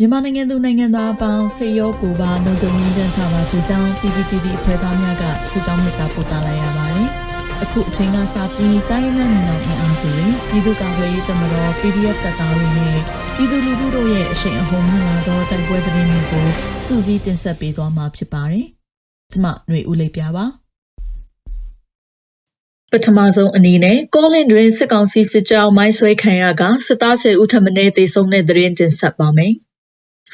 မြန်မာနိုင်ငံသူနိုင်ငံသားအပေါင်းစေရောကိုပါလုံခြုံရေးချမ်းချပါစေကြောင်း PPTV အဖွဲ့သားများကဆုတောင်းမေတ္တာပို့သလိုက်ရပါတယ်။အခုအချိန်ကစပြီးတိုင်းနဲ့နေအောင်အင်အားစုတွေပြည်သူ့ကာကွယ်ရေးတပ်မတော် PDF တပ်သားတွေနဲ့ပြည်သူလူထုတို့ရဲ့အရှိန်အဟုန်မြင့်လာသောတိုက်ပွဲသတင်းတွေကိုစူးစီးတင်ဆက်ပေးသွားမှာဖြစ်ပါတယ်။ကျွန်မຫນွေဦးလေးပြပါပထမဆုံးအနေနဲ့ကောလင်တွင်စစ်ကောင်စီစစ်ကြောင်းမိုင်းဆွဲခံရကစစ်သား10ဦးထပ်မံတေဆုံးတဲ့သတင်းတင်ဆက်ပါမယ်။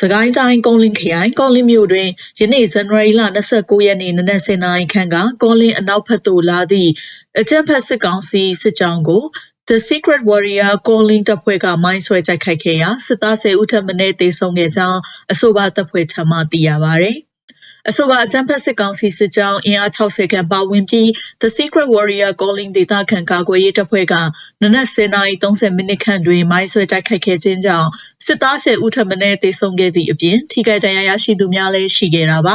စကိုင်းတိုင်းကောလင်းခရိုင်ကောလင်းမြို့တွင်ယနေ့ဇန်နဝါရီလ29ရက်နေ့နနက်10:00နာရီခန့်ကကောလင်းအနောက်ဘက်သို့လာသည့်အကြမ်းဖက်စစ်ကောင်စီစစ်ကြောင်းကို The Secret Warrior Calling တပ်ဖွဲ့ကမိုင်းဆွဲတိုက်ခိုက်ခဲ့ရာစစ်သား10ဦးထပ်မံတေဆုံးခဲ့ကြောင်းအဆိုပါတပ်ဖွဲ့ထံမှသိရပါဗျ။ အဆိုပါအကြမ်းဖက်စစ်ကောင်စီစစ်ကြောင်းအင်အား60ခန့်ပါဝင်ပြီး The Secret Warrior Calling ဒေသခံကာကွယ်ရေးတပ်ဖွဲ့ကနနက်10:30မိနစ်ခန့်တွင်မိုင်းဆွဲတိုက်ခိုက်ခဲ့ခြင်းကြောင့်စစ်သား10ဦးထပ်မံတေဆုံးခဲ့သည့်အပြင်ထိခိုက်ဒဏ်ရာရရှိသူများလည်းရှိခဲ့တာပါ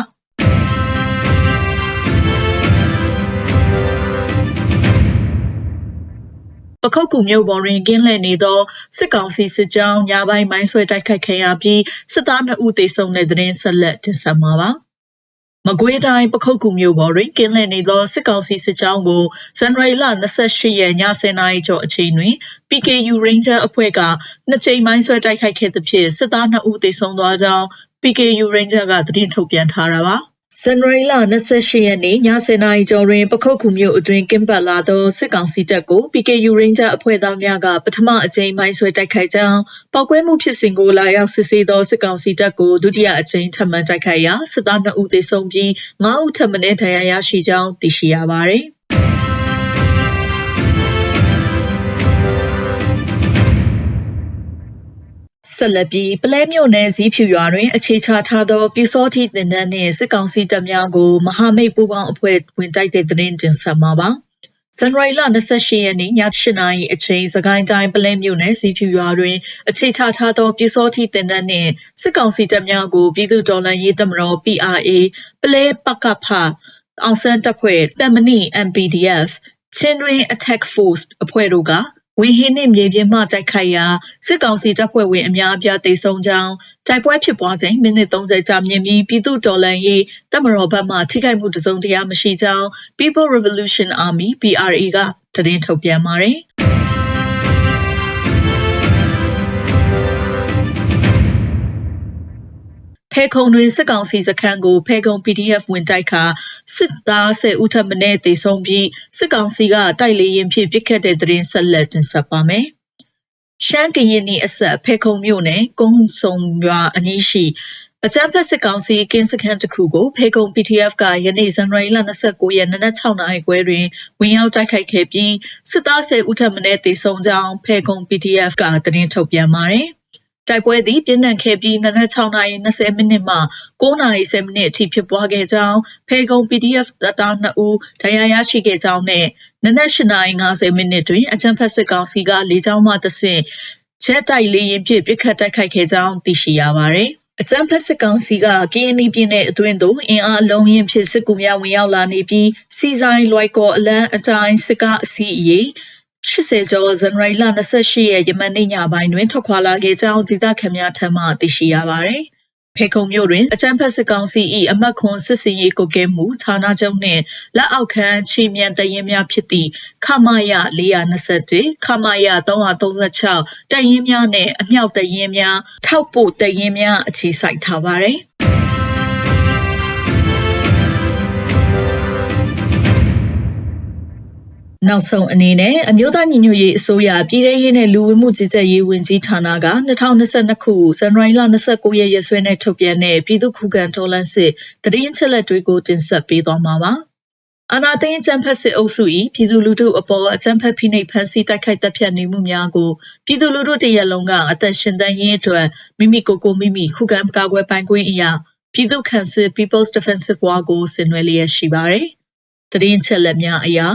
ပခုတ်ကူမြို့ပေါ်တွင်ကင်းလှည့်နေသောစစ်ကောင်စီစစ်ကြောင်းညပိုင်းမိုင်းဆွဲတိုက်ခိုက်ခဲ့ရပြီးစစ်သား2ဦးသေဆုံးတဲ့တွင်ဆက်လက်တင်ဆက်မှာပါ။ မကွေးတိုင်းပခုတ်ကူမြို့ပေါ်တွင်ကင်းလှည့်နေသောစစ်ကောင်စီစစ်ကြောင်းကိုဇန်နဝါရီလ28ရက်ည10:00နာရီကျော်အချိန်တွင် PKU Ranger အဖွဲ့ကနှစ်ကြိမ်မိုင်းဆွဲတိုက်ခိုက်ခဲ့သဖြင့်စစ်သား2ဦးသေဆုံးသွားကြောင်း PKU Ranger ကသတင်းထုတ်ပြန်ထားတာပါ။ ဇန်နဝါရီလ28ရက်နေ့ည10:00နာရီကျော်တွင် ပခုတ်ကူမြို့အတွင်း ကင်းပတ်လာသော စစ်ကောင်စီတပ်ကို PKU Ranger အဖွဲ့သားများက ပထမအကြိမ် မိုင်းဆွဲတိုက်ခိုက်ကြောင်း ပောက်ကွဲမှုဖြစ်စဉ်ကို လာရောက်စစ်ဆေးသော စစ်ကောင်စီတပ်ကို ဒုတိယအကြိမ် ထပ်မံတိုက်ခိုက်ရာ စစ်သား2ဦးသေဆုံးပြီး9ဦးထပ်မံဒဏ်ရာရရှိကြောင်း သိရှိရပါသည်။ ဆက်လက်ပြီးပလဲမြို့နယ်ဇီးဖြူရွာတွင် အခြေချထားသောပြူစောတိတင်တန်းနှင့်စစ်ကောင်စီတပ်များကိုမဟာမိတ်ပူးပေါင်းအဖွဲ့ဝင်တိုက်တဲ့သတင်းတင်ဆက်မှာပါ။ဇန်နဝါရီလ28ရက်နေ့ည8:00နာရီအချိန်စကိုင်းတိုင်းပလဲမြို့နယ်စီဖြူရွာတွင် အခြေချထားသောပြူစောတိတင်တန်းနှင့်စစ်ကောင်စီတပ်များကိုပြည်သူ့တော်လှန်ရေးတပ်မတော် PRA ပလဲပကဖအောင်ဆန်းတပ်ဖွဲ့တမဏိ MPDF ချင်းတွင် Attack Force အဖွဲ့တို့က ဝင်းဟင်းနှင့်မြေပြင်မှတိုက်ခိုက်ရာစစ်ကောင်စီတပ်ဖွဲ့ဝင်အများအပြားသေဆုံးကြောင်းတိုက်ပွဲဖြစ်ပွားချိန်မိနစ်30ကြာမြင့်ပြီးပြည်သူ့တော်လှန်ရေးတပ်မတော်ဘက်မှထိခိုက်မှုတစုံတရာမရှိကြောင်း People Revolution Army PRA ကသတင်းထုတ်ပြန်ပါတယ်။ ဖဲခုံတွင်စစ်ကောင်စီစခန်းကိုဖဲခုံ PDF ဝင်တိုက်ခါစစ်သား10ဦးထပ်မံတေဆုံးပြီးစစ်ကောင်စီကတိုက်လေရင်ဖြင့်ပစ်ခတ်တဲ့တရင်ဆက်လက်တင်ဆက်ပါမယ်။ရှမ်းကရင်နီအဆက်ဖဲခုံမြို့နယ်ကုန်းစုံရွာအနီးရှိအကြမ်းဖက်စစ်ကောင်စီကင်းစခန်းတစ်ခုကိုဖေကုံ PDF ကယနေ့ဇန်နဝါရီလ29ရက်နနက်6နာရီခွဲတွင်ဝင်ရောက်တိုက်ခိုက်ခဲ့ပြီးစစ်သား10ဦးထပ်မံတေဆုံးကြောင်းဖေကုံ PDF ကသတင်းထုတ်ပြန်ပါတယ်။ တိုက်ပွဲသည်ပြင်းထန်ခဲ့ပြီးနနက်6:20မိနစ်မှ9:10မိနစ်အထိဖြစ်ပွားခဲ့ကြောင်းဖေကုံ PDF တပ်သား2ဦးဒဏ်ရာရရှိခဲ့ကြောင်းနဲ့နနက်8:50မိနစ်တွင်အကြံဖက်စစ်ကောင်စီကလေကြောင်းမှတဆင့်ချက်တိုက်လေရင်ဖြင့်ပစ်ခတ်တိုက်ခိုက်ခဲ့ကြောင်းသိရှိရပါသည်အကြံဖက်စစ်ကောင်စီကကင်းနီပြည်နယ်အတွင်းသို့အင်အားလုံးရင်ဖြစ်စစ်ကူများဝင်ရောက်လာနေပြီးစီဆိုင်လွိုက်ကော်အလန်းအတိုင်းစစ်ကားအစီအရေး 80 ကျော် ဇန်နဝါရီလ 28 ရက် ယမန်နေ့ညပိုင်းတွင် ထွက်ခွာလာခဲ့ကြောင်း ဒေသခံများထံမှ သိရှိရပါသည်။ဖေခုံမြို့တွင် အကြံဖက်စစ်ကောင်စီ၏အမတ်ခွန်စစ်စင်ရေးကိုကဲမှု ဌာနချုပ်နှင့် လက်အောက်ခံချီမြန်တရင်များဖြစ်သည့် ခမာယ421ခမာယ336တရင်များနှင့် အမြောက်တရင်များ ထောက်ပို့တရင်များ အခြေစိုက်ထားပါသည်။ နောက်ဆုံးအနေနဲ့အမျိုးသားညီညွတ်ရေးအစိုးရပြည်ထရေးနဲ့လူဝင်မှုကြီးကြပ်ရေးဝန်ကြီးဌာနက2022ခုဇန်နဝါရီလ29ရက်ရက်စွဲနဲ့ထုတ်ပြန်တဲ့ပြည်သူ့ခုခံတော်လှန်စစ်တရင်ချက်လက်တွေကိုတင်ဆက်ပေးသွားမှာပါ။အာနာသိန်းအကြံဖက်စစ်အုပ်စု၏ပြည်သူလူထုအပေါ်အကြံဖက်ဖိနှိပ်ဖန်ဆီးတိုက်ခိုက်တပ်ဖြတ်နေမှုများကိုပြည်သူလူထုတရလုံးကအသက်ရှင်သန်ရေးအတွက်မိမိကိုယ်ကိုမိမိခုခံကာကွယ်ပိုင်ခွင့်အရာပြည်သူ့ခန့်စစ် People's Defensive War ကိုဆင်နွှဲလျက်ရှိပါတယ်။တရင်ချက်လက်များအရာ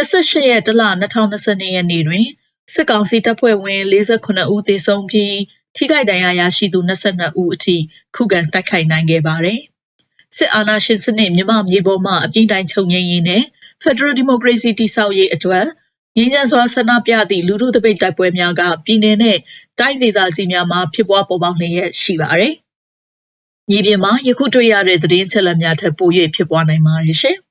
28ရက်တလ2022ရက်နေ့တွင်စစ်ကောင်စီတပ်ဖွဲ့ဝင်48ဦးသေဆုံးပြီးထိခိုက်ဒဏ်ရာရရှိသူ22ဦးအထိခုခံတိုက်ခိုက်နိုင်ခဲ့ပါတယ်။စစ်အာဏာရှင်စနစ်မြမမြေပေါ်မှအပြင်းတိုင်းချုပ်ငြိမ်းရေးနဲ့ Federal Democracy တည်ဆောက်ရေးအတွက်ငင်းချမ်းစွာဆန္ဒပြသည့်လူထုတပိတ်တိုက်ပွဲများကပြည်내နဲ့တိုင်းဒေသကြီးများမှာဖြစ်ပွားပေါ်ပေါက်နေရရှိပါတယ်။မြေပြင်မှာယခုတွေ့ရတဲ့သတင်းချက်လက်များထက်ပို၍ဖြစ်ပွားနိုင်ပါတယ်ရှင်။